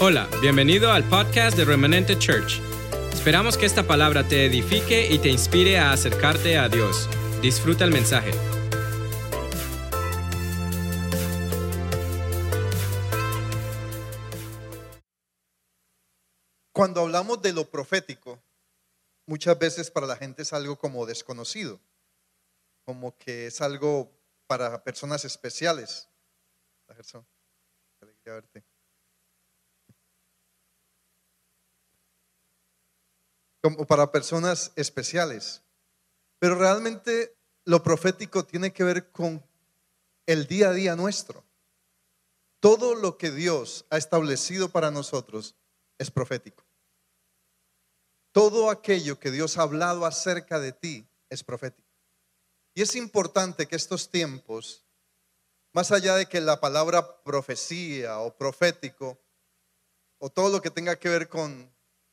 Hola, bienvenido al podcast de Remanente Church. Esperamos que esta palabra te edifique y te inspire a acercarte a Dios. Disfruta el mensaje. Cuando hablamos de lo profético, muchas veces para la gente es algo como desconocido, como que es algo para personas especiales. Gerson, qué alegría verte. Como para personas especiales. Pero realmente lo profético tiene que ver con el día a día nuestro. Todo lo que Dios ha establecido para nosotros es profético. Todo aquello que Dios ha hablado acerca de ti es profético. Y es importante que estos tiempos, más allá de que la palabra profecía o profético, o todo lo que tenga que ver con,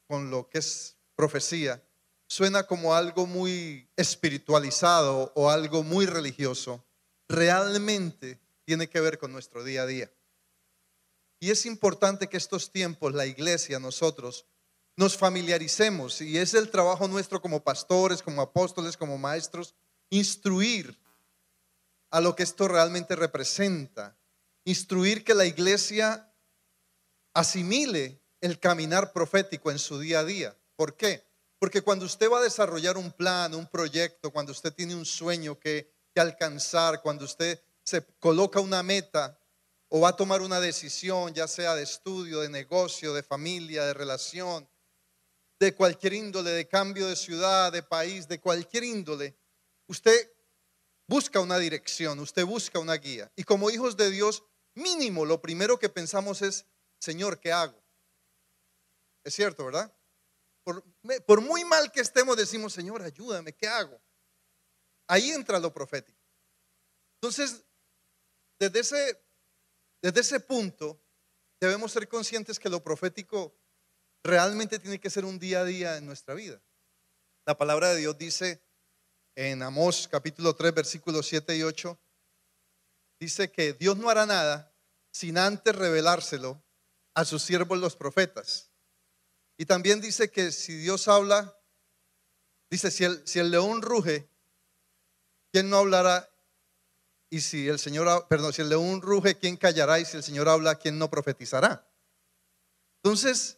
con lo que es profecía, suena como algo muy espiritualizado o algo muy religioso, realmente tiene que ver con nuestro día a día. Y es importante que estos tiempos, la iglesia, nosotros, nos familiaricemos, y es el trabajo nuestro como pastores, como apóstoles, como maestros, instruir a lo que esto realmente representa, instruir que la iglesia asimile el caminar profético en su día a día. ¿Por qué? Porque cuando usted va a desarrollar un plan, un proyecto, cuando usted tiene un sueño que, alcanzar, cuando usted se coloca una meta o va a tomar una decisión, ya sea de estudio, de negocio, de familia, de relación, de cualquier índole, de cambio de ciudad, de país, de cualquier índole, usted busca una dirección, usted busca una guía. Y como hijos de Dios, mínimo, lo primero que pensamos es, Señor, ¿qué hago? Es cierto, ¿verdad? Por, muy mal que estemos, decimos, Señor, ayúdame, ¿qué hago? Ahí entra lo profético. Entonces, desde ese, desde ese punto, debemos ser conscientes que lo profético realmente tiene que ser un día a día en nuestra vida. La palabra de Dios dice en Amós capítulo 3 versículos 7 y 8, dice que Dios no hará nada sin antes revelárselo a sus siervos los profetas. Y también dice que si Dios habla, dice, si el, si el león ruge, ¿quién no hablará? Y si el Señor, perdón, si el león ruge, ¿quién callará? Y si el Señor habla, ¿quién no profetizará? Entonces,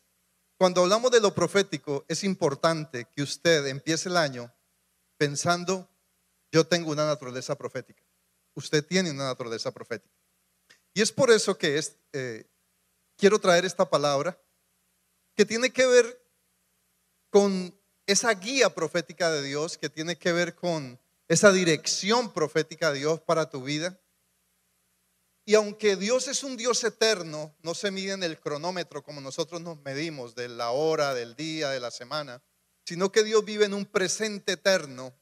cuando hablamos de lo profético, es importante que usted empiece el año pensando, yo tengo una naturaleza profética. Usted tiene una naturaleza profética. Y es por eso que eh, quiero traer esta palabra que tiene que ver con esa guía profética de Dios, que tiene que ver con esa dirección profética de Dios para tu vida. Y aunque Dios es un Dios eterno, no se mide en el cronómetro como nosotros nos medimos de la hora, del día, de la semana, sino que Dios vive en un presente eterno.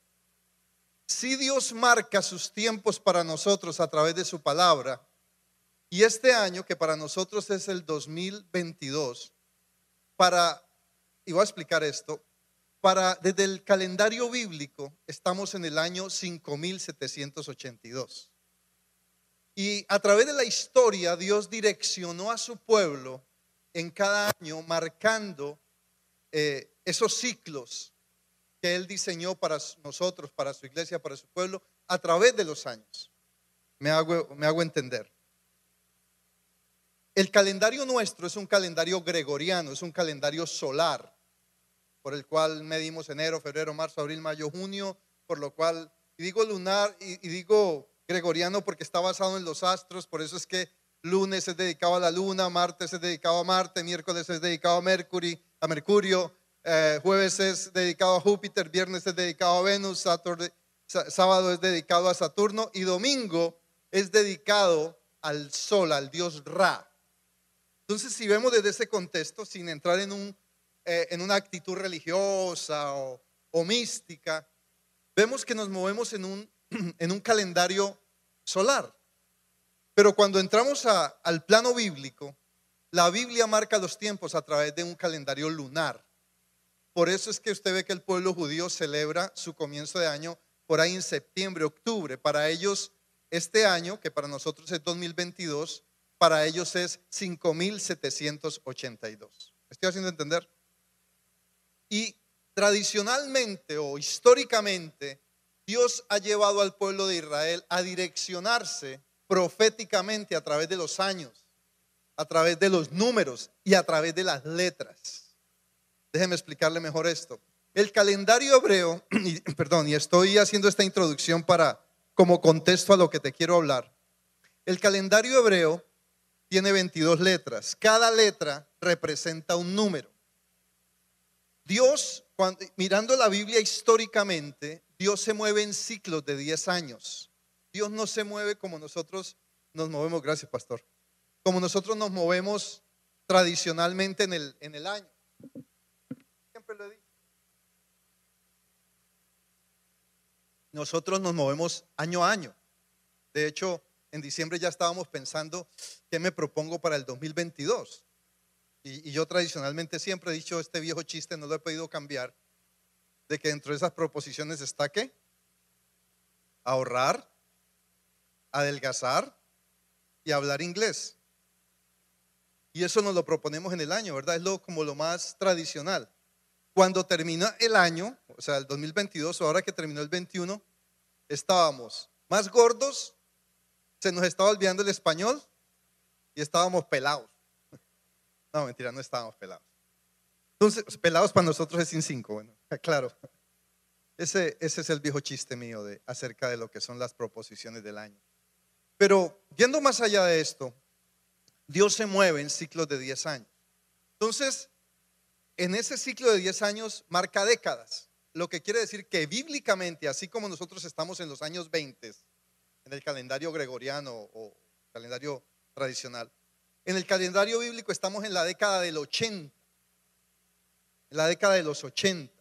Si Dios marca sus tiempos para nosotros a través de su palabra, y este año, que para nosotros es el 2022, para, y voy a explicar esto, para, desde el calendario bíblico estamos en el año 5782. Y a través de la historia Dios direccionó a su pueblo en cada año marcando eh, esos ciclos que Él diseñó para nosotros, para su iglesia, para su pueblo, a través de los años. Me hago, me hago entender. El calendario nuestro es un calendario gregoriano, es un calendario solar, por el cual medimos enero, febrero, marzo, abril, mayo, junio, por lo cual, digo lunar, y, y digo gregoriano porque está basado en los astros, por eso es que lunes es dedicado a la luna, martes es dedicado a Marte, miércoles es dedicado a Mercury, a Mercurio, eh, jueves es dedicado a Júpiter, viernes es dedicado a Venus, sábado es dedicado a Saturno y domingo es dedicado al sol, al dios Ra. Entonces, si vemos desde ese contexto, sin entrar en, un, eh, en una actitud religiosa o, o mística, vemos que nos movemos en un en un calendario solar. Pero cuando entramos al plano bíblico, la Biblia marca los tiempos a través de un calendario lunar. Por eso es que usted ve que el pueblo judío celebra su comienzo de año por ahí en septiembre, octubre. Para ellos, este año, que para nosotros es 2022, para ellos es 5782. ¿Me estoy haciendo entender? Y tradicionalmente o históricamente, Dios ha llevado al pueblo de Israel a direccionarse proféticamente a través de los años, a través de los números y a través de las letras. Déjeme explicarle mejor esto. El calendario hebreo, perdón, y estoy haciendo esta introducción para como contexto a lo que te quiero hablar. El calendario hebreo tiene 22 letras. Cada letra representa un número. Dios, mirando la Biblia históricamente, Dios se mueve en ciclos de 10 años. Dios no se mueve como nosotros nos movemos, gracias pastor, como nosotros nos movemos tradicionalmente en el, en el año. Siempre lo he dicho. Nosotros nos movemos año a año. De hecho, en diciembre ya estábamos pensando qué me propongo para el 2022. Y, yo tradicionalmente siempre he dicho este viejo chiste, no lo he podido cambiar, de que dentro de esas proposiciones está qué? Ahorrar, adelgazar y hablar inglés. Y eso nos lo proponemos en el año, ¿verdad? Es lo, como lo más tradicional. Cuando termina el año, o sea, el 2022 o ahora que terminó el 21, estábamos más gordos, se nos estaba olvidando el español y estábamos pelados. No, mentira, no estábamos pelados. Entonces, pelados para nosotros es sin cinco, bueno, claro. Ese, ese es el viejo chiste mío de, acerca de lo que son las proposiciones del año. Pero yendo más allá de esto, Dios se mueve en ciclos de 10 años. Entonces, en ese ciclo de 10 años marca décadas, lo que quiere decir que bíblicamente, así como nosotros estamos en los años 20, en el calendario gregoriano o calendario tradicional, en el calendario bíblico estamos en la década del 80, en la década de los 80.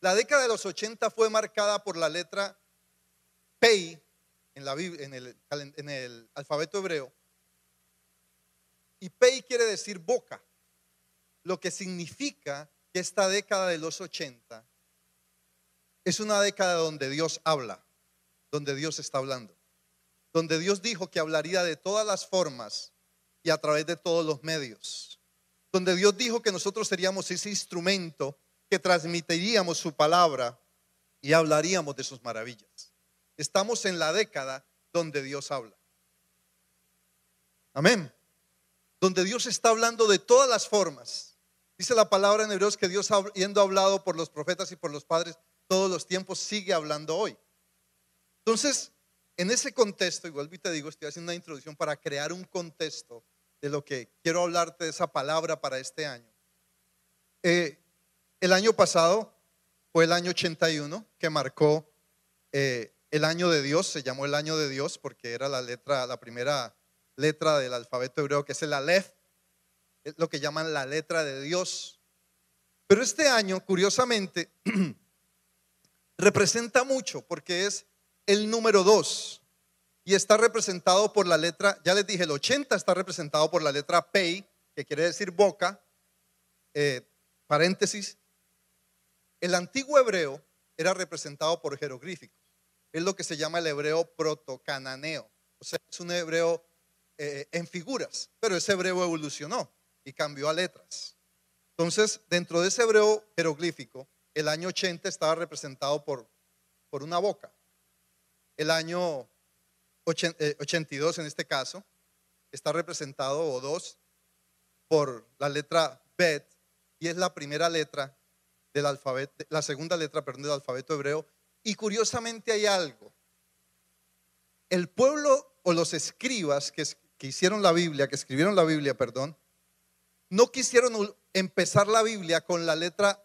La década de los 80 fue marcada por la letra Pei en, en el alfabeto hebreo. Y Pei quiere decir boca, lo que significa que esta década de los 80 es una década donde Dios habla, donde Dios está hablando, donde Dios dijo que hablaría de todas las formas y a través de todos los medios, donde Dios dijo que nosotros seríamos ese instrumento que transmitiríamos su palabra y hablaríamos de sus maravillas. Estamos en la década donde Dios habla. Amén. Donde Dios está hablando de todas las formas. Dice la palabra en Hebreos que Dios, habiendo hablado por los profetas y por los padres todos los tiempos, sigue hablando hoy. Entonces, en ese contexto, igual te digo, estoy haciendo una introducción para crear un contexto de lo que quiero hablarte de esa palabra para este año. Eh, el año pasado fue el año 81 que marcó eh, el año de Dios, se llamó el año de Dios porque era la letra, la primera letra del alfabeto hebreo, que es el Aleph, lo que llaman la letra de Dios. Pero este año, curiosamente, representa mucho porque es el número 2 y está representado por la letra, ya les dije, el 80 está representado por la letra Pei, que quiere decir boca, eh, paréntesis. El antiguo hebreo era representado por jeroglíficos. Es lo que se llama el hebreo protocananeo. O sea, es un hebreo eh, en figuras, pero ese hebreo evolucionó y cambió a letras. Entonces, dentro de ese hebreo jeroglífico, el año 80 estaba representado por, por una boca. El año 82 eh, en este caso está representado, o dos, por la letra Bet, y es la primera letra del alfabeto, la segunda letra, perdón, del alfabeto hebreo. Y curiosamente hay algo. El pueblo o los escribas que, hicieron la Biblia, que escribieron la Biblia, perdón, no quisieron empezar la Biblia con la letra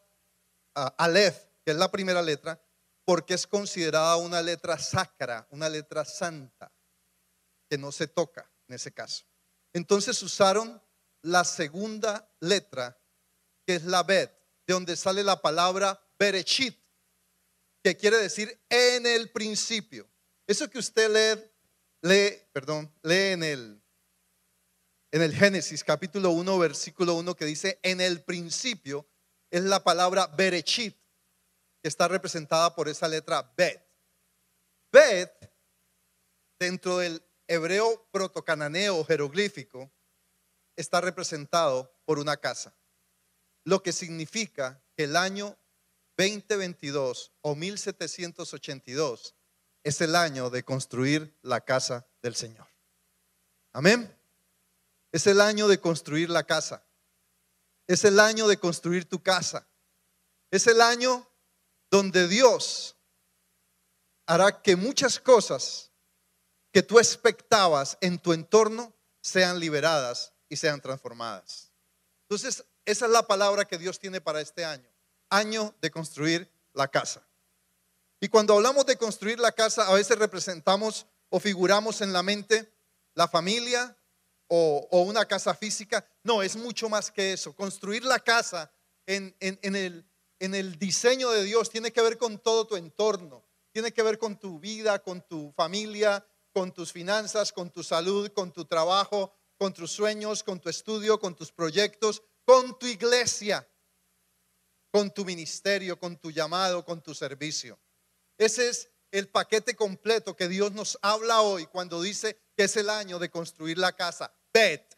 uh, Aleph, que es la primera letra, porque es considerada una letra sacra, una letra santa, que no se toca en ese caso. Entonces usaron la segunda letra, que es la Bet, de donde sale la palabra Berechit, que quiere decir en el principio. Eso que usted lee, lee, perdón, lee en el, en el Génesis capítulo 1, versículo 1, que dice en el principio, es la palabra Berechit está representada por esa letra Bet. Bet, dentro del hebreo protocananeo jeroglífico está representado por una casa, lo que significa que el año 2022 o 1782 es el año de construir la casa del Señor. Amén. Es el año de construir la casa. Es el año de construir tu casa. Es el año donde Dios hará que muchas cosas que tú expectabas en tu entorno sean liberadas y sean transformadas. Entonces, esa es la palabra que Dios tiene para este año. Año de construir la casa. Y cuando hablamos de construir la casa, a veces representamos o figuramos en la mente la familia o, una casa física. No, es mucho más que eso. Construir la casa en, el, en el diseño de Dios tiene que ver con todo tu entorno. Tiene que ver con tu vida, con tu familia, con tus finanzas, con tu salud, con tu trabajo, con tus sueños, con tu estudio, con tus proyectos, con tu iglesia, con tu ministerio, con tu llamado, con tu servicio. Ese es el paquete completo que Dios nos habla hoy cuando dice que es el año de construir la casa. Bet.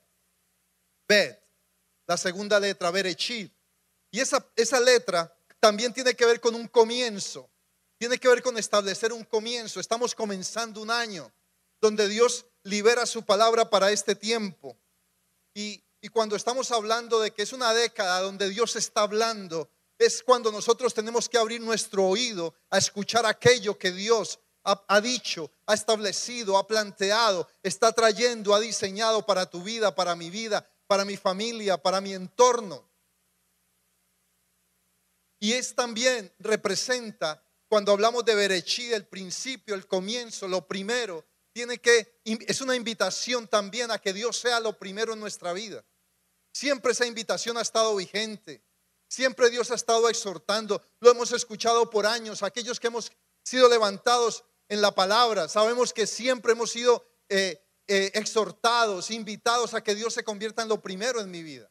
Bet. La segunda letra, Berechid. Y esa, esa letra también tiene que ver con un comienzo. Tiene que ver con establecer un comienzo. Estamos comenzando un año donde Dios libera su palabra para este tiempo. Y, cuando estamos hablando de que es una década donde Dios está hablando, es cuando nosotros tenemos que abrir nuestro oído a escuchar aquello que Dios ha, dicho, ha establecido, ha planteado, está trayendo, ha diseñado para tu vida, para mi vida, para mi familia, para mi entorno. Y es también, representa, cuando hablamos de Berechí, el principio, el comienzo, lo primero, tiene que, es una invitación también a que Dios sea lo primero en nuestra vida. Siempre esa invitación ha estado vigente. Siempre Dios ha estado exhortando, lo hemos escuchado por años, aquellos que hemos sido levantados en la palabra, sabemos que siempre hemos sido eh, eh, exhortados, invitados a que Dios se convierta en lo primero en mi vida.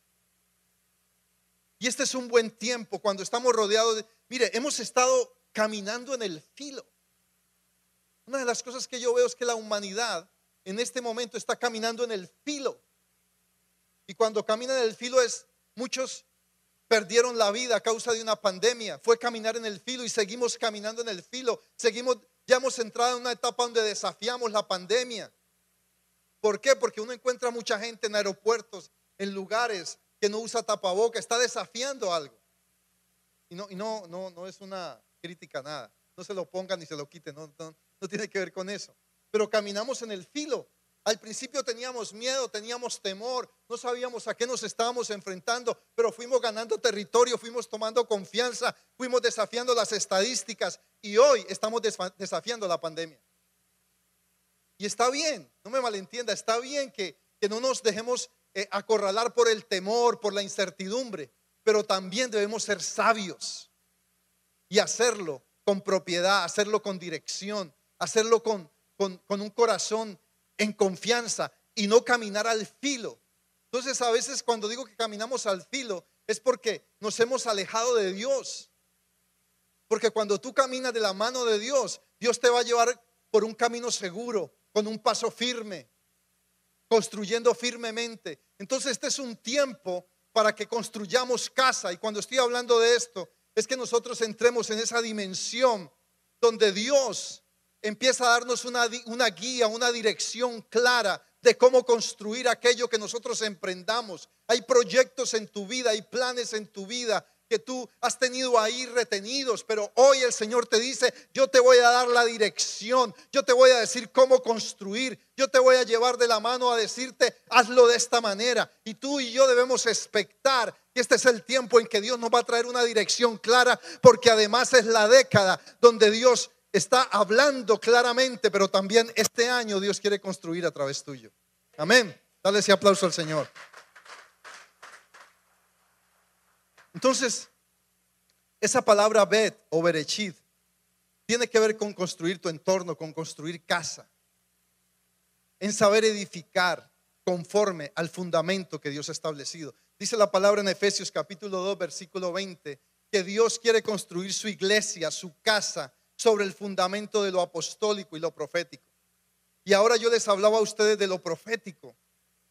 Y este es un buen tiempo cuando estamos rodeados de, mire, hemos estado caminando en el filo. Una de las cosas que yo veo es que la humanidad en este momento está caminando en el filo. Y cuando camina en el filo es muchos perdieron la vida a causa de una pandemia. Fue caminar en el filo y seguimos caminando en el filo. Seguimos, ya hemos entrado en una etapa donde desafiamos la pandemia. ¿Por qué? Porque uno encuentra mucha gente en aeropuertos, en lugares que no usa tapaboca, está desafiando algo. Y no, no, no, es una crítica nada. No se lo pongan ni se lo quiten, no, no tiene que ver con eso. Pero caminamos en el filo al principio teníamos miedo, teníamos temor, no sabíamos a qué nos estábamos enfrentando, pero fuimos ganando territorio, fuimos tomando confianza, fuimos desafiando las estadísticas y hoy estamos desafiando la pandemia. Y está bien, no me malentienda, está bien que, no nos dejemos eh, acorralar por el temor, por la incertidumbre, pero también debemos ser sabios y hacerlo con propiedad, hacerlo con dirección, hacerlo con, con, con un corazón en confianza y no caminar al filo. Entonces a veces cuando digo que caminamos al filo es porque nos hemos alejado de Dios. Porque cuando tú caminas de la mano de Dios, Dios te va a llevar por un camino seguro, con un paso firme, construyendo firmemente. Entonces este es un tiempo para que construyamos casa. Y cuando estoy hablando de esto, es que nosotros entremos en esa dimensión donde Dios empieza a darnos una, una guía, una dirección clara de cómo construir aquello que nosotros emprendamos. Hay proyectos en tu vida, hay planes en tu vida tú has tenido ahí retenidos, pero hoy el Señor te dice, yo te voy a dar la dirección, yo te voy a decir cómo construir, yo te voy a llevar de la mano a decirte, hazlo de esta manera. Y tú y yo debemos expectar que este es el tiempo en que Dios nos va a traer una dirección clara, porque además es la década donde Dios está hablando claramente, pero también este año Dios quiere construir a través tuyo. Amén. Dale ese aplauso al Señor. Entonces, esa palabra bet o berechid tiene que ver con construir tu entorno, con construir casa, en saber edificar conforme al fundamento que Dios ha establecido. Dice la palabra en Efesios capítulo 2, versículo 20, que Dios quiere construir su iglesia, su casa, sobre el fundamento de lo apostólico y lo profético. Y ahora yo les hablaba a ustedes de lo profético.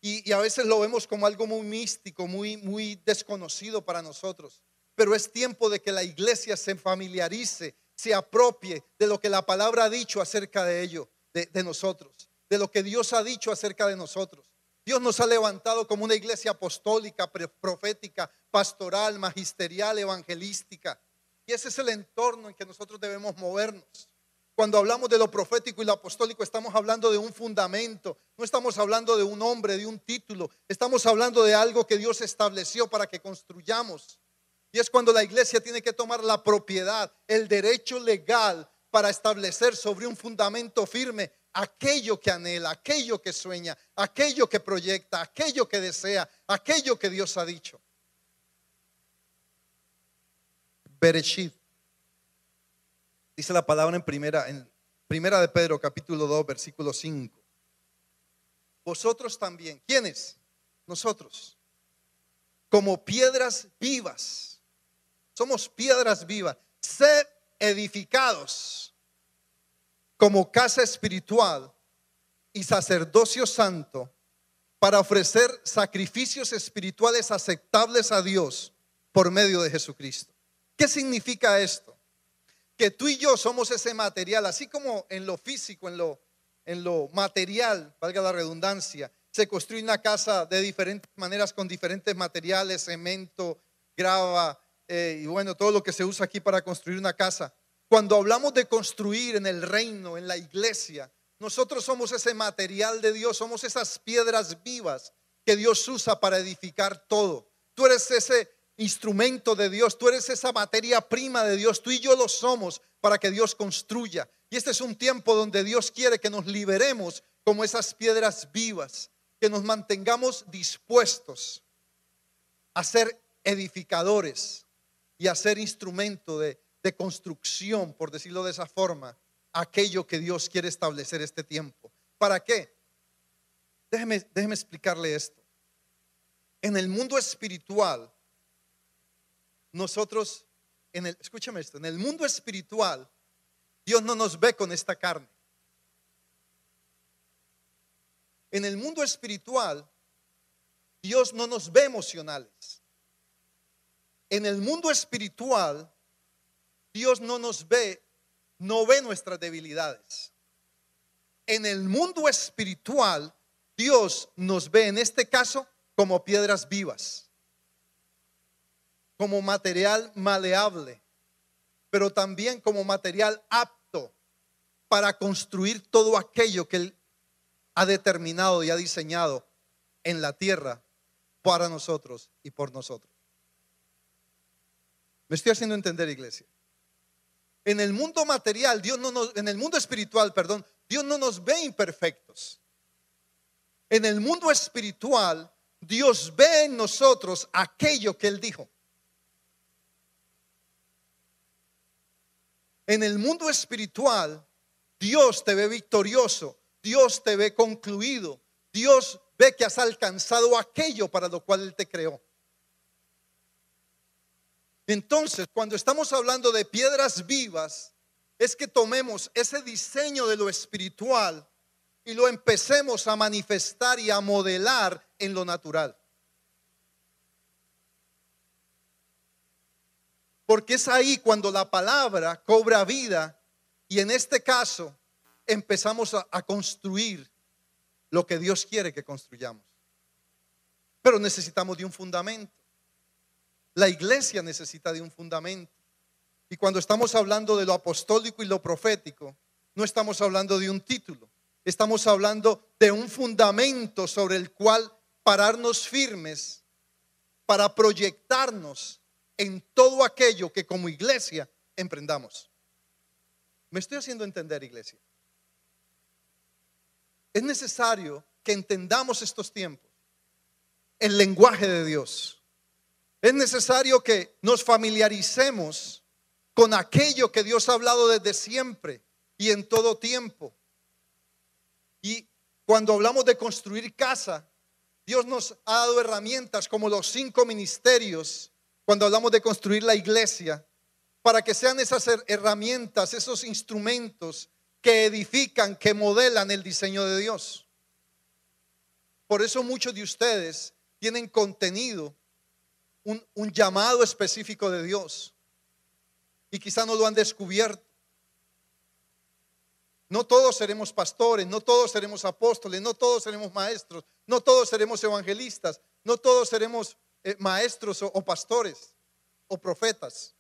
Y, a veces lo vemos como algo muy místico, muy, muy desconocido para nosotros. Pero es tiempo de que la iglesia se familiarice, se apropie de lo que la palabra ha dicho acerca de ello, de, de nosotros, de lo que Dios ha dicho acerca de nosotros. Dios nos ha levantado como una iglesia apostólica, profética, pastoral, magisterial, evangelística. Y ese es el entorno en que nosotros debemos movernos. Cuando hablamos de lo profético y lo apostólico, estamos hablando de un fundamento, no estamos hablando de un hombre, de un título, estamos hablando de algo que Dios estableció para que construyamos. Y es cuando la iglesia tiene que tomar la propiedad, el derecho legal para establecer sobre un fundamento firme aquello que anhela, aquello que sueña, aquello que proyecta, aquello que desea, aquello que Dios ha dicho. Bereshit. Dice la palabra en primera, en primera de Pedro, capítulo 2, versículo 5. Vosotros también, ¿quiénes? Nosotros, como piedras vivas, somos piedras vivas, sed edificados como casa espiritual y sacerdocio santo para ofrecer sacrificios espirituales aceptables a Dios por medio de Jesucristo. ¿Qué significa esto? Que tú y yo somos ese material, así como en lo físico, en lo, en lo material, valga la redundancia, se construye una casa de diferentes maneras con diferentes materiales, cemento, grava eh, y bueno, todo lo que se usa aquí para construir una casa. Cuando hablamos de construir en el reino, en la iglesia, nosotros somos ese material de Dios, somos esas piedras vivas que Dios usa para edificar todo. Tú eres ese instrumento de Dios, tú eres esa materia prima de Dios, tú y yo lo somos para que Dios construya. Y este es un tiempo donde Dios quiere que nos liberemos como esas piedras vivas, que nos mantengamos dispuestos a ser edificadores y a ser instrumento de, de construcción, por decirlo de esa forma, aquello que Dios quiere establecer este tiempo. ¿Para qué? Déjeme, déjeme explicarle esto. En el mundo espiritual, nosotros, en el, escúchame esto, en el mundo espiritual, Dios no nos ve con esta carne. En el mundo espiritual, Dios no nos ve emocionales. En el mundo espiritual, Dios no nos ve, no ve nuestras debilidades. En el mundo espiritual, Dios nos ve en este caso como piedras vivas, como material maleable, pero también como material apto para construir todo aquello que Él ha determinado y ha diseñado en la tierra para nosotros y por nosotros. Me estoy haciendo entender, iglesia. En el mundo material, Dios no nos, en el mundo espiritual, perdón, Dios no nos ve imperfectos. En el mundo espiritual, Dios ve en nosotros aquello que Él dijo. En el mundo espiritual, Dios te ve victorioso, Dios te ve concluido, Dios ve que has alcanzado aquello para lo cual Él te creó. Entonces, cuando estamos hablando de piedras vivas, es que tomemos ese diseño de lo espiritual y lo empecemos a manifestar y a modelar en lo natural. Porque es ahí cuando la palabra cobra vida y en este caso empezamos a, a construir lo que Dios quiere que construyamos. Pero necesitamos de un fundamento. La iglesia necesita de un fundamento. Y cuando estamos hablando de lo apostólico y lo profético, no estamos hablando de un título, estamos hablando de un fundamento sobre el cual pararnos firmes para proyectarnos en todo aquello que como iglesia emprendamos. ¿Me estoy haciendo entender, iglesia? Es necesario que entendamos estos tiempos, el lenguaje de Dios. Es necesario que nos familiaricemos con aquello que Dios ha hablado desde siempre y en todo tiempo. Y cuando hablamos de construir casa, Dios nos ha dado herramientas como los cinco ministerios, cuando hablamos de construir la iglesia, para que sean esas her- herramientas, esos instrumentos que edifican, que modelan el diseño de Dios. Por eso muchos de ustedes tienen contenido, un llamado específico de Dios. Y quizá no lo han descubierto. No todos seremos pastores, no todos seremos apóstoles, no todos seremos maestros, no todos seremos evangelistas, no todos seremos eh, maestros o, pastores o profetas.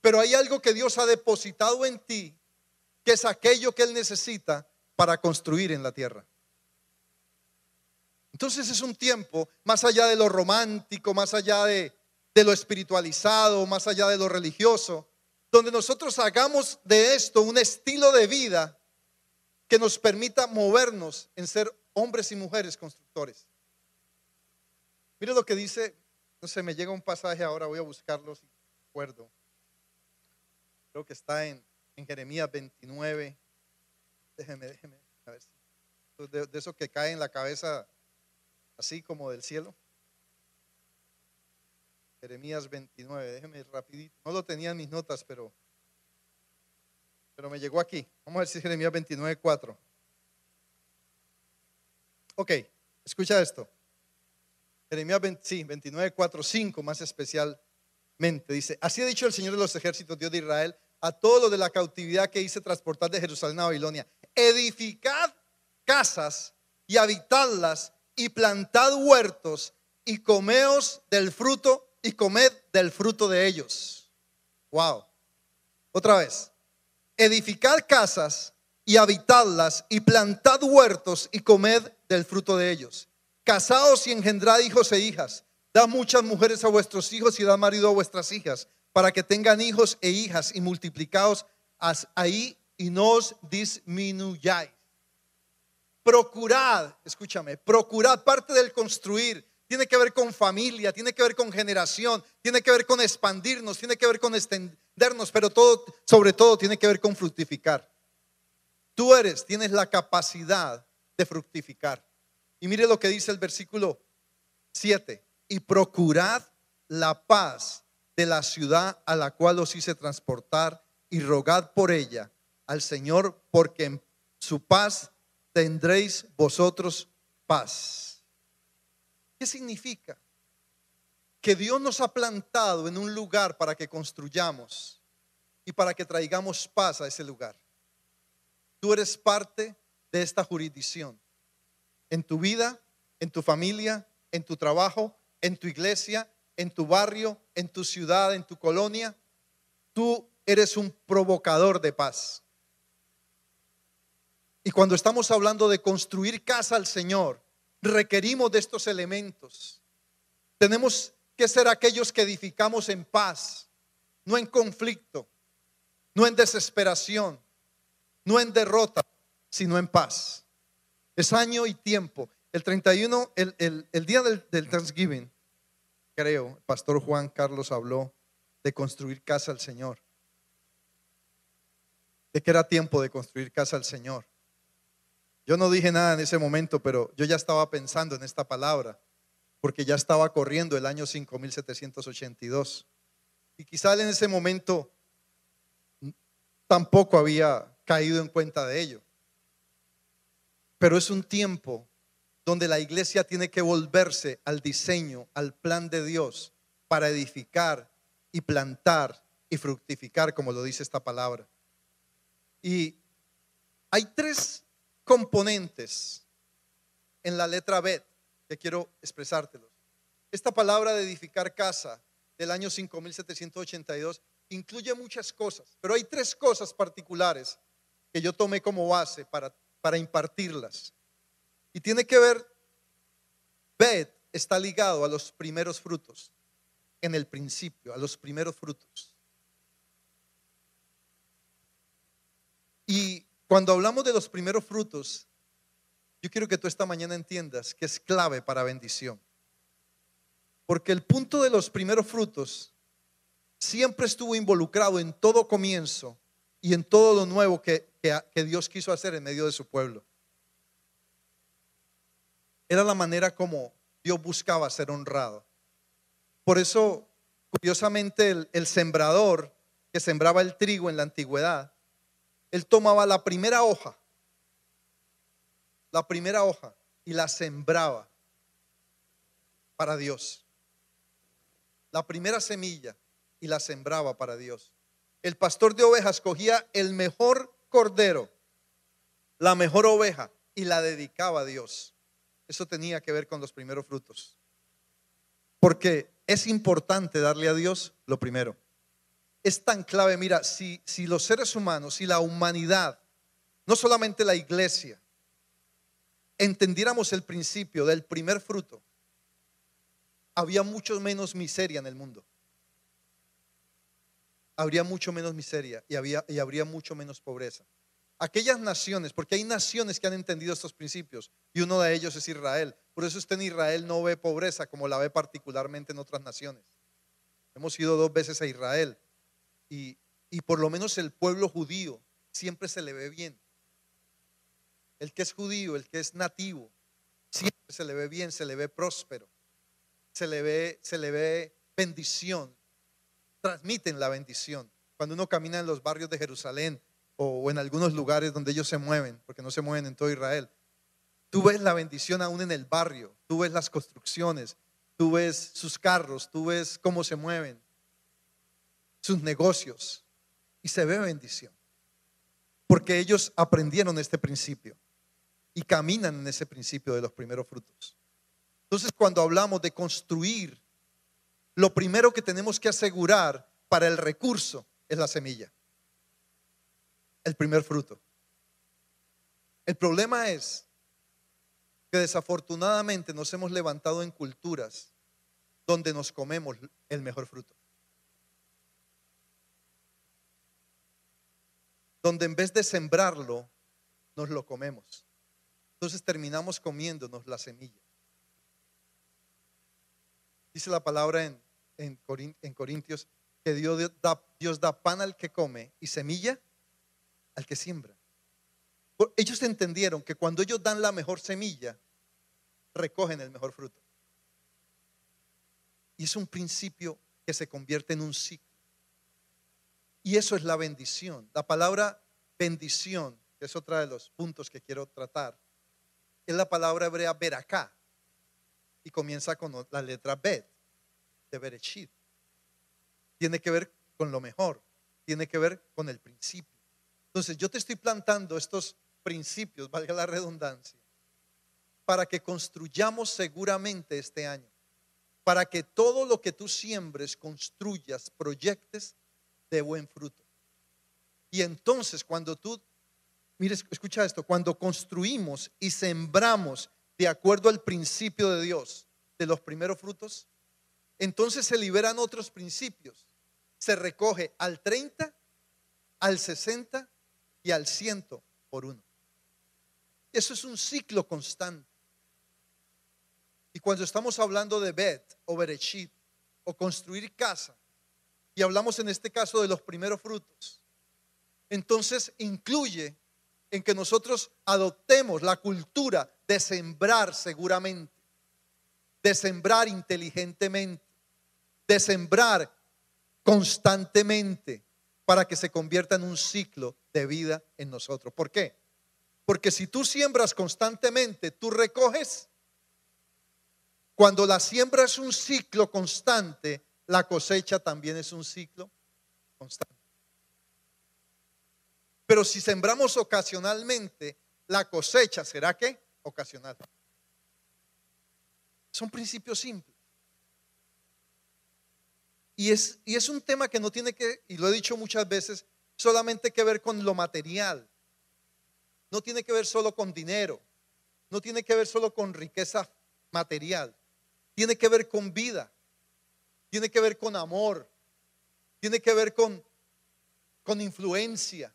Pero hay algo que Dios ha depositado en ti, que es aquello que Él necesita para construir en la tierra. Entonces es un tiempo más allá de lo romántico, más allá de, de lo espiritualizado, más allá de lo religioso, donde nosotros hagamos de esto un estilo de vida que nos permita movernos en ser hombres y mujeres constructores. Mire lo que dice, no sé, me llega un pasaje ahora, voy a buscarlo si recuerdo. Creo que está en, Jeremías 29. Déjeme, déjeme, a ver. De, eso que cae en la cabeza así como del cielo. Jeremías 29, déjeme rapidito. No lo tenía en mis notas, pero, pero me llegó aquí. Vamos a ver si Jeremías 29, 4. Ok, escucha esto. Jeremías 20, sí, 29, 4, 5 más especialmente. Dice, así ha dicho el Señor de los ejércitos, Dios de Israel, a todos los de la cautividad que hice transportar de Jerusalén a Babilonia. Edificad casas y habitadlas y plantad huertos y comeos del fruto y comed del fruto de ellos. Wow. Otra vez. Edificad casas y habitadlas y plantad huertos y comed del fruto de ellos. Casaos y engendrad hijos e hijas. Da muchas mujeres a vuestros hijos y da marido a vuestras hijas, para que tengan hijos e hijas y multiplicaos ahí y no os disminuyáis. Procurad, escúchame, procurad parte del construir. Tiene que ver con familia, tiene que ver con generación, tiene que ver con expandirnos, tiene que ver con extendernos, pero todo, sobre todo, tiene que ver con fructificar. Tú eres, tienes la capacidad de fructificar. Y mire lo que dice el versículo 7. Y procurad la paz de la ciudad a la cual os hice transportar y rogad por ella al Señor, porque en su paz tendréis vosotros paz. ¿Qué significa? Que Dios nos ha plantado en un lugar para que construyamos y para que traigamos paz a ese lugar. Tú eres parte de esta jurisdicción. En tu vida, en tu familia, en tu trabajo, en tu iglesia, en tu barrio, en tu ciudad, en tu colonia, tú eres un provocador de paz. Y cuando estamos hablando de construir casa al Señor, requerimos de estos elementos. Tenemos que ser aquellos que edificamos en paz, no en conflicto, no en desesperación, no en derrota, sino en paz. Es año y tiempo. El 31, el, el, día del, del Thanksgiving, creo, el pastor Juan Carlos habló de construir casa al Señor. De que era tiempo de construir casa al Señor. Yo no dije nada en ese momento, pero yo ya estaba pensando en esta palabra, porque ya estaba corriendo el año 5782. Y quizá en ese momento tampoco había caído en cuenta de ello. Pero es un tiempo donde la iglesia tiene que volverse al diseño, al plan de Dios para edificar y plantar y fructificar, como lo dice esta palabra. Y hay tres componentes en la letra B que quiero expresártelos. Esta palabra de edificar casa del año 5782 incluye muchas cosas, pero hay tres cosas particulares que yo tomé como base para, para impartirlas. Y tiene que ver, Bet está ligado a los primeros frutos, en el principio, a los primeros frutos. Y cuando hablamos de los primeros frutos, yo quiero que tú esta mañana entiendas que es clave para bendición. Porque el punto de los primeros frutos siempre estuvo involucrado en todo comienzo y en todo lo nuevo que, que, Dios quiso hacer en medio de su pueblo. Era la manera como Dios buscaba ser honrado. Por eso, curiosamente, el, el sembrador que sembraba el trigo en la antigüedad él tomaba la primera hoja, la primera hoja, y la sembraba para Dios. La primera semilla y la sembraba para Dios. El pastor de ovejas cogía el mejor cordero, la mejor oveja, y la dedicaba a Dios. Eso tenía que ver con los primeros frutos. Porque es importante darle a Dios lo primero. Es tan clave, mira, si, si los seres humanos, si la humanidad, no solamente la iglesia, entendiéramos el principio del primer fruto, había mucho menos miseria en el mundo. Habría mucho menos miseria y, habría mucho menos pobreza. Aquellas naciones, porque hay naciones que han entendido estos principios y uno de ellos es Israel. Por eso usted en Israel no ve pobreza como la ve particularmente en otras naciones. Hemos ido dos veces a Israel y, y por lo menos el pueblo judío siempre se le ve bien. El que es judío, el que es nativo, siempre se le ve bien, se le ve próspero, se le ve, se le ve bendición, transmiten la bendición. Cuando uno camina en los barrios de Jerusalén o, en algunos lugares donde ellos se mueven, porque no se mueven en todo Israel, tú ves la bendición aún en el barrio, tú ves las construcciones, tú ves sus carros, tú ves cómo se mueven, sus negocios, y se ve bendición. Porque ellos aprendieron este principio y caminan en ese principio de los primeros frutos. Entonces, cuando hablamos de construir, lo primero que tenemos que asegurar para el recurso es la semilla, el primer fruto. El problema es que desafortunadamente nos hemos levantado en culturas donde nos comemos el mejor fruto. Donde en vez de sembrarlo, nos lo comemos. Entonces terminamos comiéndonos la semilla. Dice la palabra en, en, Corintios que Dios da, Dios da pan al que come y semilla al que siembra. Ellos entendieron que cuando ellos dan la mejor semilla, recogen el mejor fruto. Y es un principio que se convierte en un ciclo. Y eso es la bendición. La palabra bendición, que es otra de los puntos que quiero tratar, es la palabra hebrea veracá y comienza con la letra bet de Bereshit. Tiene que ver con lo mejor, tiene que ver con el principio. Entonces yo te estoy plantando estos principios, valga la redundancia, para que construyamos seguramente este año, para que todo lo que tú siembres, construyas, proyectes de buen fruto. Y entonces cuando tú Mire, escucha esto, cuando construimos y sembramos de acuerdo al principio de Dios de los primeros frutos, entonces se liberan otros principios. Se recoge al 30, al 60 y al 100 por uno. Eso es un ciclo constante. Y cuando estamos hablando de Bet o Berechit o construir casa, y hablamos en este caso de los primeros frutos, entonces incluye en que nosotros adoptemos la cultura de sembrar seguramente, de sembrar inteligentemente, de sembrar constantemente para que se convierta en un ciclo de vida en nosotros. ¿Por qué? Porque si tú siembras constantemente, tú recoges. Cuando la siembra es un ciclo constante, la cosecha también es un ciclo constante. Pero si sembramos ocasionalmente, la cosecha será que ocasional. Son principios simples. Y es, y es un tema que no tiene que, y lo he dicho muchas veces, solamente que ver con lo material. No tiene que ver solo con dinero. No tiene que ver solo con riqueza material. Tiene que ver con vida. Tiene que ver con amor. Tiene que ver con, con influencia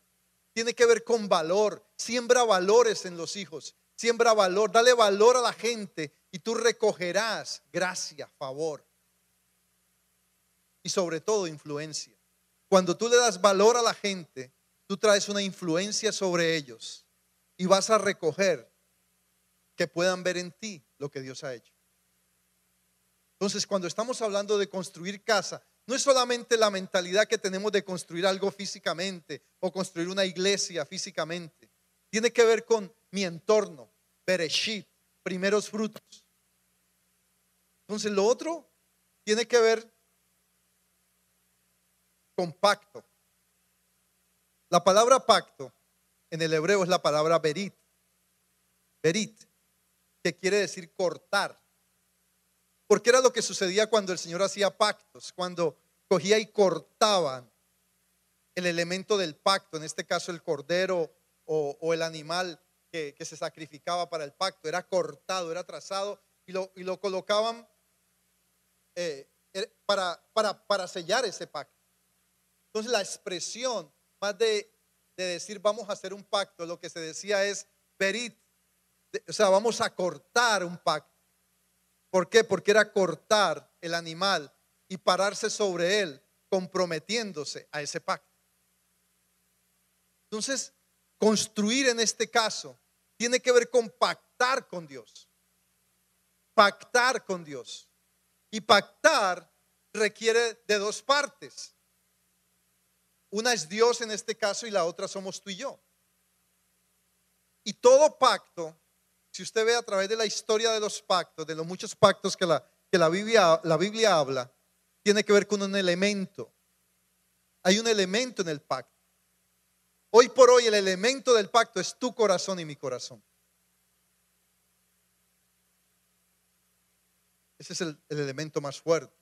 tiene que ver con valor. Siembra valores en los hijos. Siembra valor. Dale valor a la gente y tú recogerás gracia, favor. Y sobre todo influencia. Cuando tú le das valor a la gente, tú traes una influencia sobre ellos y vas a recoger que puedan ver en ti lo que Dios ha hecho. Entonces, cuando estamos hablando de construir casa, no es solamente la mentalidad que tenemos de construir algo físicamente o construir una iglesia físicamente. Tiene que ver con mi entorno, Bereshit, primeros frutos. Entonces lo otro tiene que ver con pacto. La palabra pacto en el hebreo es la palabra berit. Berit, que quiere decir cortar. Porque era lo que sucedía cuando el Señor hacía pactos, cuando cogía y cortaban el elemento del pacto, en este caso el cordero o, el animal que, se sacrificaba para el pacto, era cortado, era trazado y lo, y lo colocaban eh, er, para, para, para sellar ese pacto. Entonces la expresión, más de, de, decir vamos a hacer un pacto, lo que se decía es verit, o sea, vamos a cortar un pacto. ¿Por qué? Porque era cortar el animal y pararse sobre él, comprometiéndose a ese pacto. Entonces, construir en este caso tiene que ver con pactar con Dios. Pactar con Dios. Y pactar requiere de dos partes. Una es Dios en este caso y la otra somos tú y yo. Y todo pacto, si usted ve a través de la historia de los pactos, de los muchos pactos que la, que la, Biblia, la Biblia habla, tiene que ver con un elemento. Hay un elemento en el pacto. Hoy por hoy el elemento del pacto es tu corazón y mi corazón. Ese es el, el elemento más fuerte.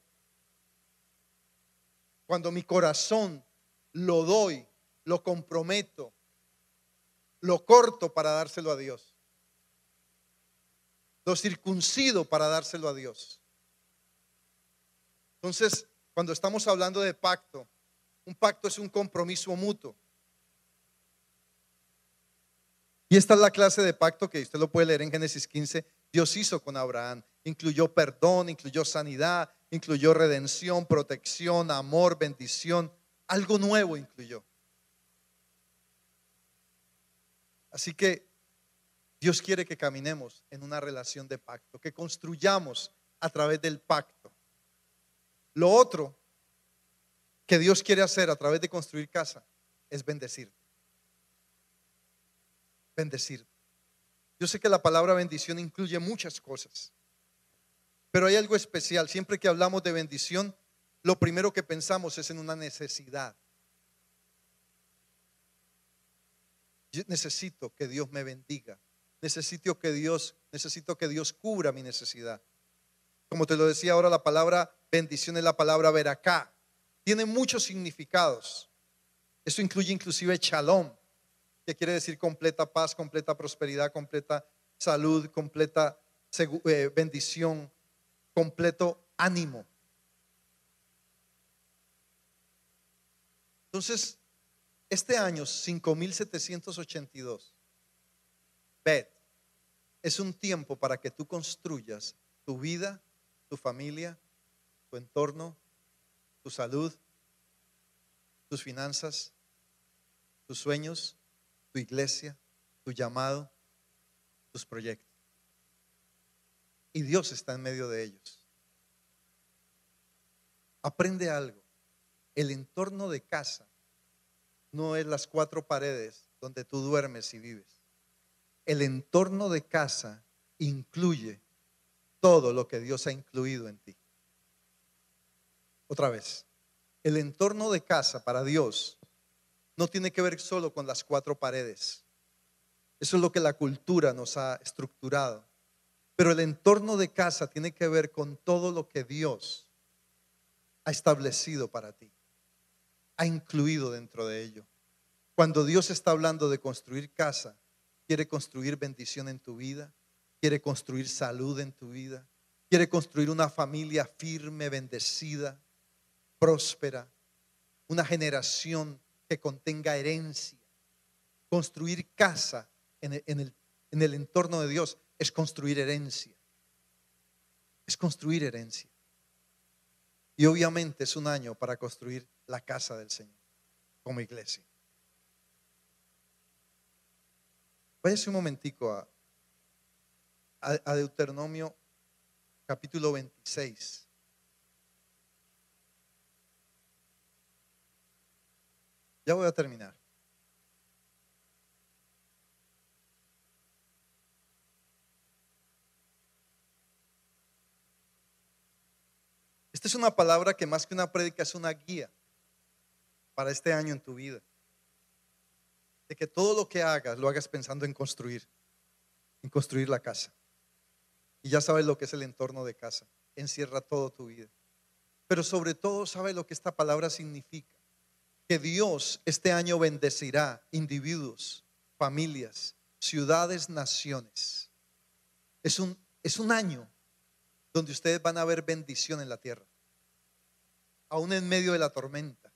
Cuando mi corazón lo doy, lo comprometo, lo corto para dárselo a Dios. Lo circuncido para dárselo a Dios. Entonces, cuando estamos hablando de pacto, un pacto es un compromiso mutuo. Y esta es la clase de pacto que usted lo puede leer en Génesis 15, Dios hizo con Abraham. Incluyó perdón, incluyó sanidad, incluyó redención, protección, amor, bendición. Algo nuevo incluyó. Así que Dios quiere que caminemos en una relación de pacto, que construyamos a través del pacto. Lo otro que Dios quiere hacer a través de construir casa es bendecir. Bendecir. Yo sé que la palabra bendición incluye muchas cosas, pero hay algo especial. Siempre que hablamos de bendición, lo primero que pensamos es en una necesidad. Yo necesito que Dios me bendiga. Necesito que Dios, necesito que Dios cubra mi necesidad. Como te lo decía ahora, la palabra bendición es la palabra veracá. Tiene muchos significados. Eso incluye inclusive shalom, que quiere decir completa paz, completa prosperidad, completa salud, completa eh, bendición, completo ánimo. Entonces, este año 5782, Bet, es un tiempo para que tú construyas tu vida, tu familia, tu entorno, tu salud, tus finanzas, tus sueños, tu iglesia, tu llamado, tus proyectos. Y Dios está en medio de ellos. Aprende algo el entorno de casa no es las cuatro paredes donde tú duermes y vives. El entorno de casa incluye todo lo que Dios ha incluido en ti. Otra vez, el entorno de casa para Dios no tiene que ver solo con las cuatro paredes. Eso es lo que la cultura nos ha estructurado. Pero el entorno de casa tiene que ver con todo lo que Dios ha establecido para ti ha incluido dentro de ello. Cuando Dios está hablando de construir casa, quiere construir bendición en tu vida, quiere construir salud en tu vida, quiere construir una familia firme, bendecida, próspera, una generación que contenga herencia. Construir casa en el, en el, en el entorno de Dios es construir herencia. Es construir herencia. Y obviamente es un año para construir la casa del Señor como iglesia. Váyase un momentico a, a, Deuteronomio capítulo 26. Ya voy a terminar. Esta es una palabra que más que una prédica es una guía para este año en tu vida. De que todo lo que hagas lo hagas pensando en construir, en construir la casa. Y ya sabes lo que es el entorno de casa. Encierra todo tu vida. Pero sobre todo sabes lo que esta palabra significa. Que Dios este año bendecirá individuos, familias, ciudades, naciones. Es un, es un año donde ustedes van a ver bendición en la tierra, aún en medio de la tormenta.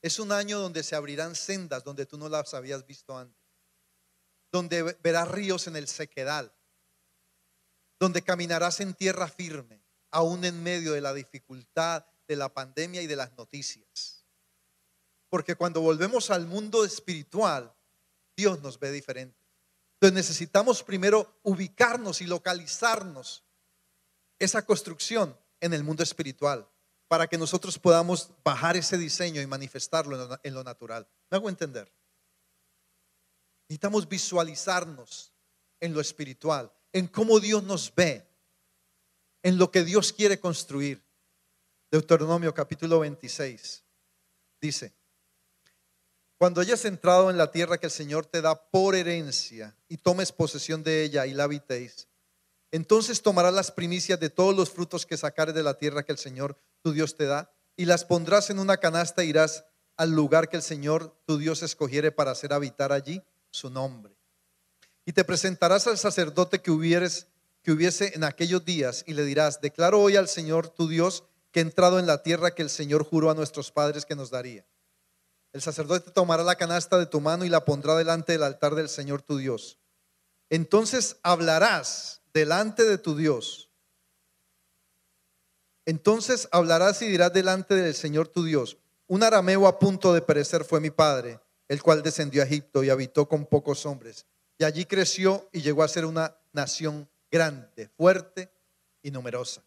Es un año donde se abrirán sendas donde tú no las habías visto antes, donde verás ríos en el sequedal, donde caminarás en tierra firme, aún en medio de la dificultad, de la pandemia y de las noticias. Porque cuando volvemos al mundo espiritual, Dios nos ve diferente. Entonces necesitamos primero ubicarnos y localizarnos esa construcción en el mundo espiritual para que nosotros podamos bajar ese diseño y manifestarlo en lo, natural. ¿Me hago entender? Necesitamos visualizarnos en lo espiritual, en cómo Dios nos ve, en lo que Dios quiere construir. Deuteronomio capítulo 26 dice, cuando hayas entrado en la tierra que el Señor te da por herencia y tomes posesión de ella y la habitéis, entonces tomarás las primicias de todos los frutos que sacares de la tierra que el Señor tu Dios te da y las pondrás en una canasta e irás al lugar que el Señor tu Dios escogiere para hacer habitar allí su nombre. Y te presentarás al sacerdote que hubieres que hubiese en aquellos días y le dirás, declaro hoy al Señor tu Dios que he entrado en la tierra que el Señor juró a nuestros padres que nos daría. El sacerdote tomará la canasta de tu mano y la pondrá delante del altar del Señor tu Dios. Entonces hablarás delante de tu Dios. Entonces hablarás y dirás delante del Señor tu Dios, un arameo a punto de perecer fue mi padre, el cual descendió a Egipto y habitó con pocos hombres. Y allí creció y llegó a ser una nación grande, fuerte y numerosa.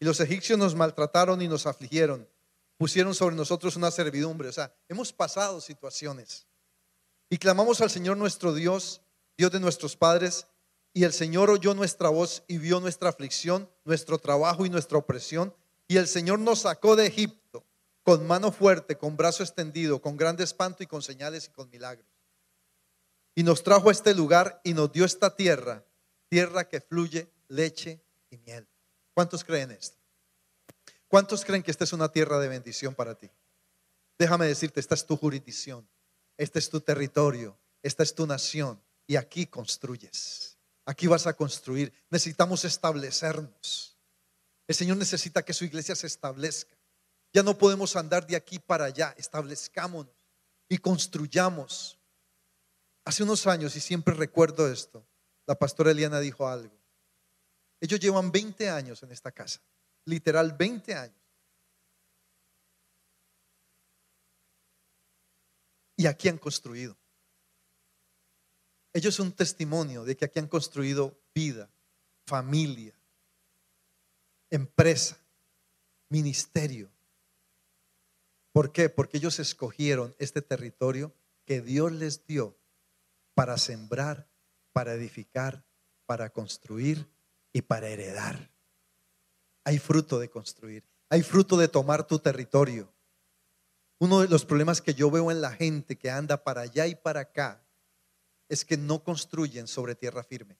Y los egipcios nos maltrataron y nos afligieron, pusieron sobre nosotros una servidumbre. O sea, hemos pasado situaciones. Y clamamos al Señor nuestro Dios, Dios de nuestros padres, y el Señor oyó nuestra voz y vio nuestra aflicción, nuestro trabajo y nuestra opresión. Y el Señor nos sacó de Egipto con mano fuerte, con brazo extendido, con grande espanto y con señales y con milagros. Y nos trajo a este lugar y nos dio esta tierra, tierra que fluye leche y miel. ¿Cuántos creen esto? ¿Cuántos creen que esta es una tierra de bendición para ti? Déjame decirte, esta es tu jurisdicción, este es tu territorio, esta es tu nación y aquí construyes. Aquí vas a construir. Necesitamos establecernos. El Señor necesita que su iglesia se establezca. Ya no podemos andar de aquí para allá. Establezcámonos y construyamos. Hace unos años, y siempre recuerdo esto, la pastora Eliana dijo algo. Ellos llevan 20 años en esta casa, literal 20 años. Y aquí han construido. Ellos son un testimonio de que aquí han construido vida, familia, empresa, ministerio. ¿Por qué? Porque ellos escogieron este territorio que Dios les dio para sembrar, para edificar, para construir y para heredar. Hay fruto de construir, hay fruto de tomar tu territorio. Uno de los problemas que yo veo en la gente que anda para allá y para acá es que no construyen sobre tierra firme.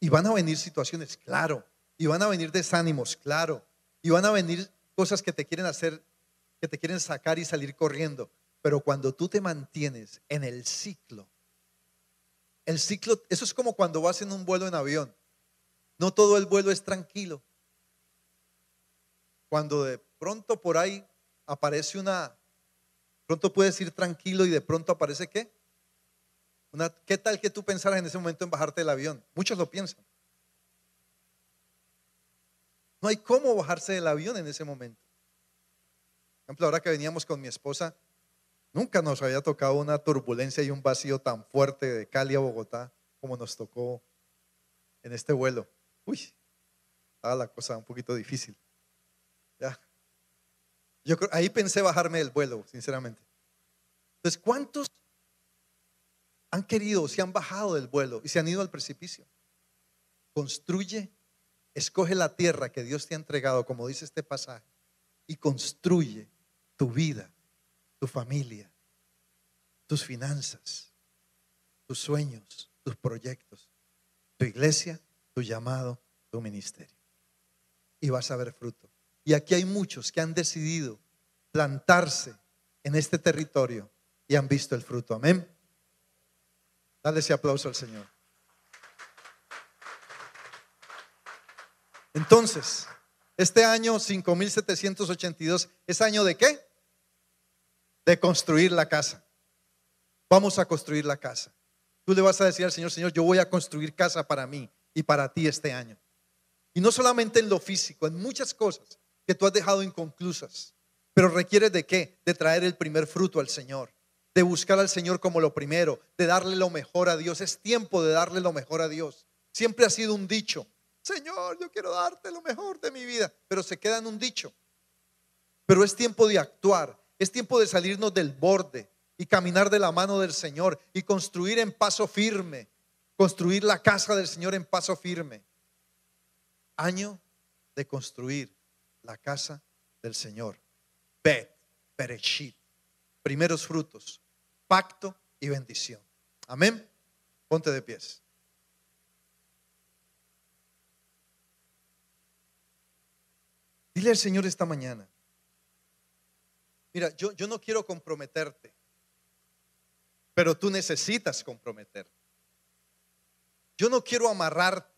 Y van a venir situaciones, claro. Y van a venir desánimos, claro. Y van a venir cosas que te quieren hacer, que te quieren sacar y salir corriendo. Pero cuando tú te mantienes en el ciclo, el ciclo, eso es como cuando vas en un vuelo en avión. No todo el vuelo es tranquilo. Cuando de pronto por ahí aparece una, pronto puedes ir tranquilo y de pronto aparece qué? Una, ¿Qué tal que tú pensaras en ese momento en bajarte del avión? Muchos lo piensan. No hay cómo bajarse del avión en ese momento. Por ejemplo, ahora que veníamos con mi esposa, nunca nos había tocado una turbulencia y un vacío tan fuerte de Cali a Bogotá como nos tocó en este vuelo. Uy, estaba la cosa un poquito difícil. Ya. Yo creo- ahí pensé bajarme del vuelo, sinceramente. Entonces, ¿cuántos han querido, se han bajado del vuelo y se han ido al precipicio? Construye, escoge la tierra que Dios te ha entregado, como dice este pasaje, y construye tu vida, tu familia, tus finanzas, tus sueños, tus proyectos, tu iglesia, tu llamado, tu ministerio. Y vas a ver fruto. Y aquí hay muchos que han decidido plantarse en este territorio y han visto el fruto. Amén. Dale ese aplauso al Señor. Entonces, este año 5782 es año de qué? De construir la casa. Vamos a construir la casa. Tú le vas a decir al Señor, Señor, yo voy a construir casa para mí y para ti este año. Y no solamente en lo físico, en muchas cosas que tú has dejado inconclusas. Pero requiere de qué? De traer el primer fruto al Señor, de buscar al Señor como lo primero, de darle lo mejor a Dios. Es tiempo de darle lo mejor a Dios. Siempre ha sido un dicho, Señor, yo quiero darte lo mejor de mi vida, pero se queda en un dicho. Pero es tiempo de actuar, es tiempo de salirnos del borde y caminar de la mano del Señor y construir en paso firme, construir la casa del Señor en paso firme. Año de construir la casa del Señor. Bet, Bereshit, primeros frutos, pacto y bendición. Amén. Ponte de pies. Dile al Señor esta mañana. Mira, yo, yo no quiero comprometerte, pero tú necesitas comprometerte. Yo no quiero amarrarte,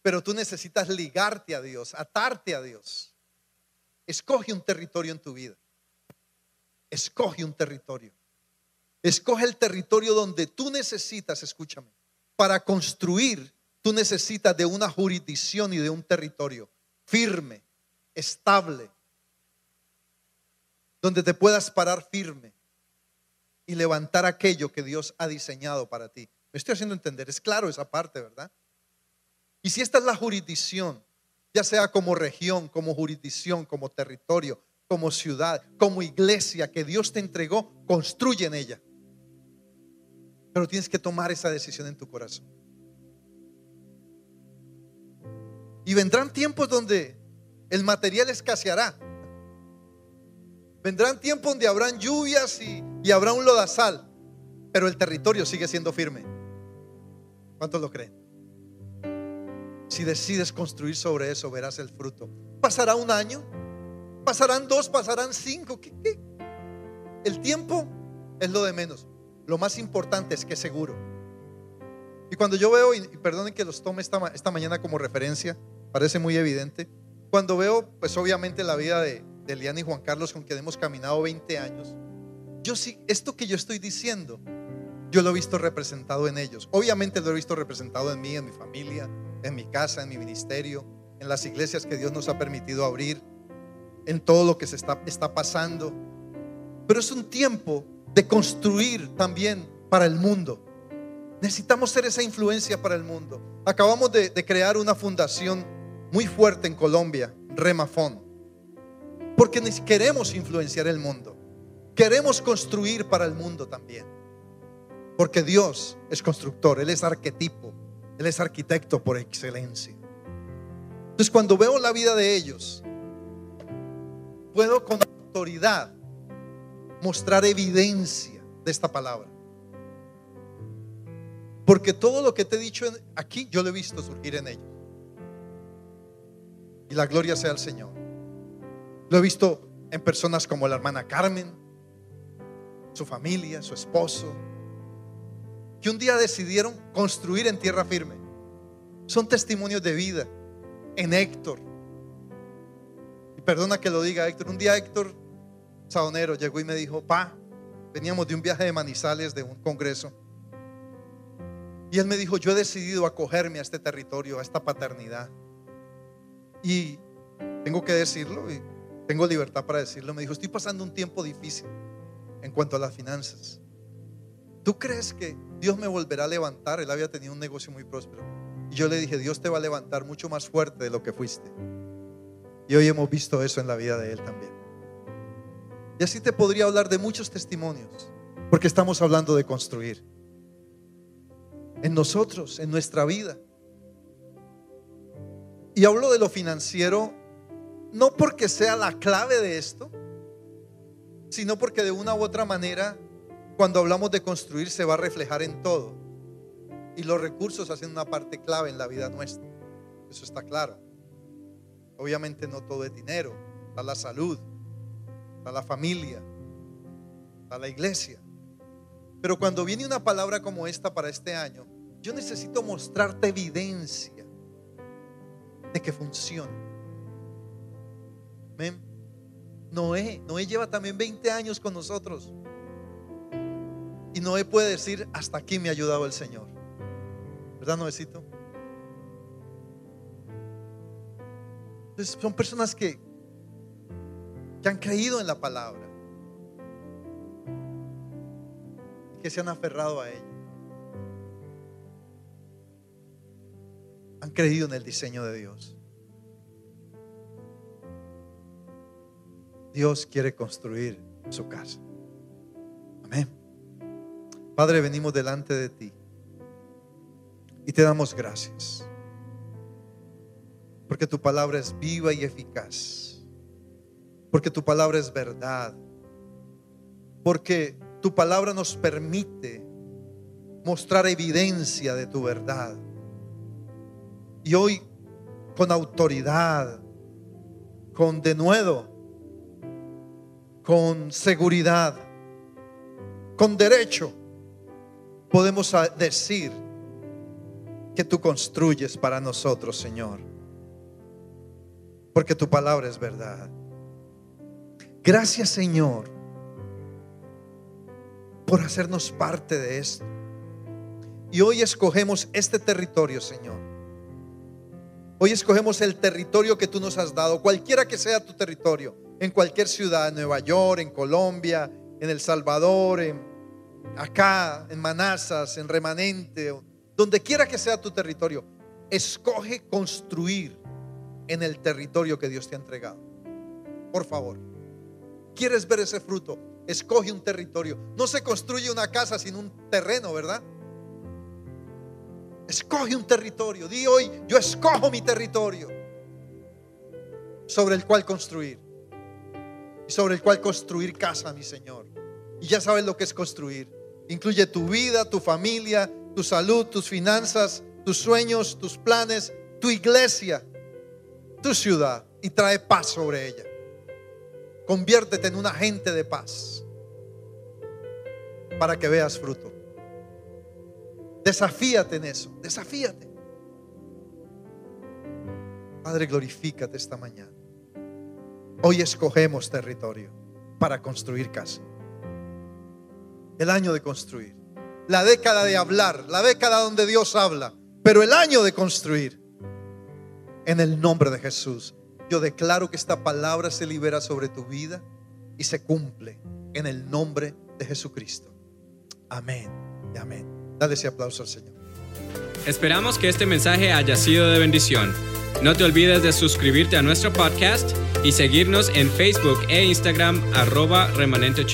pero tú necesitas ligarte a Dios, atarte a Dios. Escoge un territorio en tu vida. Escoge un territorio. Escoge el territorio donde tú necesitas, escúchame, para construir, tú necesitas de una jurisdicción y de un territorio firme, estable, donde te puedas parar firme y levantar aquello que Dios ha diseñado para ti. Me estoy haciendo entender, es claro esa parte, ¿verdad? Y si esta es la jurisdicción, ya sea como región, como jurisdicción, como territorio, como ciudad, como iglesia que Dios te entregó, construye en ella. Pero tienes que tomar esa decisión en tu corazón. Y vendrán tiempos donde el material escaseará. Vendrán tiempos donde habrán lluvias y, habrá un lodazal, pero el territorio sigue siendo firme. ¿Cuántos lo creen? Si decides construir sobre eso, verás el fruto. Pasará un año, pasarán dos, pasarán cinco. ¿Qué, qué? El tiempo es lo de menos. Lo más importante es que es seguro. Y cuando yo veo, y perdonen que los tome esta, esta mañana como referencia, parece muy evidente. Cuando veo, pues obviamente la vida de, de Eliana y Juan Carlos, con quien hemos caminado 20 años, yo sí, esto que yo estoy diciendo, yo lo he visto representado en ellos. Obviamente lo he visto representado en mí, en mi familia, en mi casa, en mi ministerio, en las iglesias que Dios nos ha permitido abrir, en todo lo que se está, pasando. Pero es un tiempo de construir también para el mundo. Necesitamos ser esa influencia para el mundo. Acabamos de, de crear una fundación muy fuerte en Colombia, Remafon, porque queremos influenciar el mundo. Queremos construir para el mundo también. Porque Dios es constructor, Él es arquetipo, Él es arquitecto por excelencia. Entonces cuando veo la vida de ellos, puedo con autoridad mostrar evidencia de esta palabra. Porque todo lo que te he dicho aquí, yo lo he visto surgir en ellos. Y la gloria sea al Señor. Lo he visto en personas como la hermana Carmen, su familia, su esposo, que un día decidieron construir en tierra firme. Son testimonios de vida. En Héctor. Y perdona que lo diga Héctor. Un día Héctor Saonero llegó y me dijo, pa, veníamos de un viaje de Manizales, de un congreso. Y él me dijo, yo he decidido acogerme a este territorio, a esta paternidad. Y tengo que decirlo, y tengo libertad para decirlo. Me dijo, estoy pasando un tiempo difícil en cuanto a las finanzas. ¿Tú crees que Dios me volverá a levantar? Él había tenido un negocio muy próspero. Y yo le dije, Dios te va a levantar mucho más fuerte de lo que fuiste. Y hoy hemos visto eso en la vida de él también. Y así te podría hablar de muchos testimonios, porque estamos hablando de construir. En nosotros, en nuestra vida. Y hablo de lo financiero no porque sea la clave de esto, sino porque de una u otra manera, cuando hablamos de construir, se va a reflejar en todo. Y los recursos hacen una parte clave en la vida nuestra. Eso está claro. Obviamente no todo es dinero. Está la salud, está la familia, está la iglesia. Pero cuando viene una palabra como esta para este año, yo necesito mostrarte evidencia de que funcione. Noé, Noé lleva también 20 años con nosotros. Y Noé puede decir, hasta aquí me ha ayudado el Señor. ¿Verdad, Noecito? Entonces, son personas que, que han creído en la palabra. Que se han aferrado a ella. han creído en el diseño de Dios. Dios quiere construir su casa. Amén. Padre, venimos delante de ti y te damos gracias. Porque tu palabra es viva y eficaz. Porque tu palabra es verdad. Porque tu palabra nos permite mostrar evidencia de tu verdad. Y hoy con autoridad, con denuedo, con seguridad, con derecho, podemos decir que tú construyes para nosotros, Señor. Porque tu palabra es verdad. Gracias, Señor, por hacernos parte de esto. Y hoy escogemos este territorio, Señor Hoy escogemos el territorio que tú nos has dado, cualquiera que sea tu territorio, en cualquier ciudad, en Nueva York, en Colombia, en El Salvador, en, acá, en Manazas, en Remanente, donde quiera que sea tu territorio. Escoge construir en el territorio que Dios te ha entregado. Por favor. ¿Quieres ver ese fruto? Escoge un territorio. No se construye una casa sin un terreno, ¿verdad? Escoge un territorio. Di hoy, yo escojo mi territorio sobre el cual construir. Y sobre el cual construir casa, mi Señor. Y ya sabes lo que es construir. Incluye tu vida, tu familia, tu salud, tus finanzas, tus sueños, tus planes, tu iglesia, tu ciudad. Y trae paz sobre ella. Conviértete en un agente de paz para que veas fruto. Desafíate en eso, desafíate. Padre, glorifícate esta mañana. Hoy escogemos territorio para construir casa. El año de construir. La década de hablar, la década donde Dios habla, pero el año de construir. En el nombre de Jesús, yo declaro que esta palabra se libera sobre tu vida y se cumple en el nombre de Jesucristo. Amén y amén. Dale ese aplauso al Señor. Esperamos que este mensaje haya sido de bendición. No te olvides de suscribirte a nuestro podcast y seguirnos en Facebook e Instagram arroba remanente.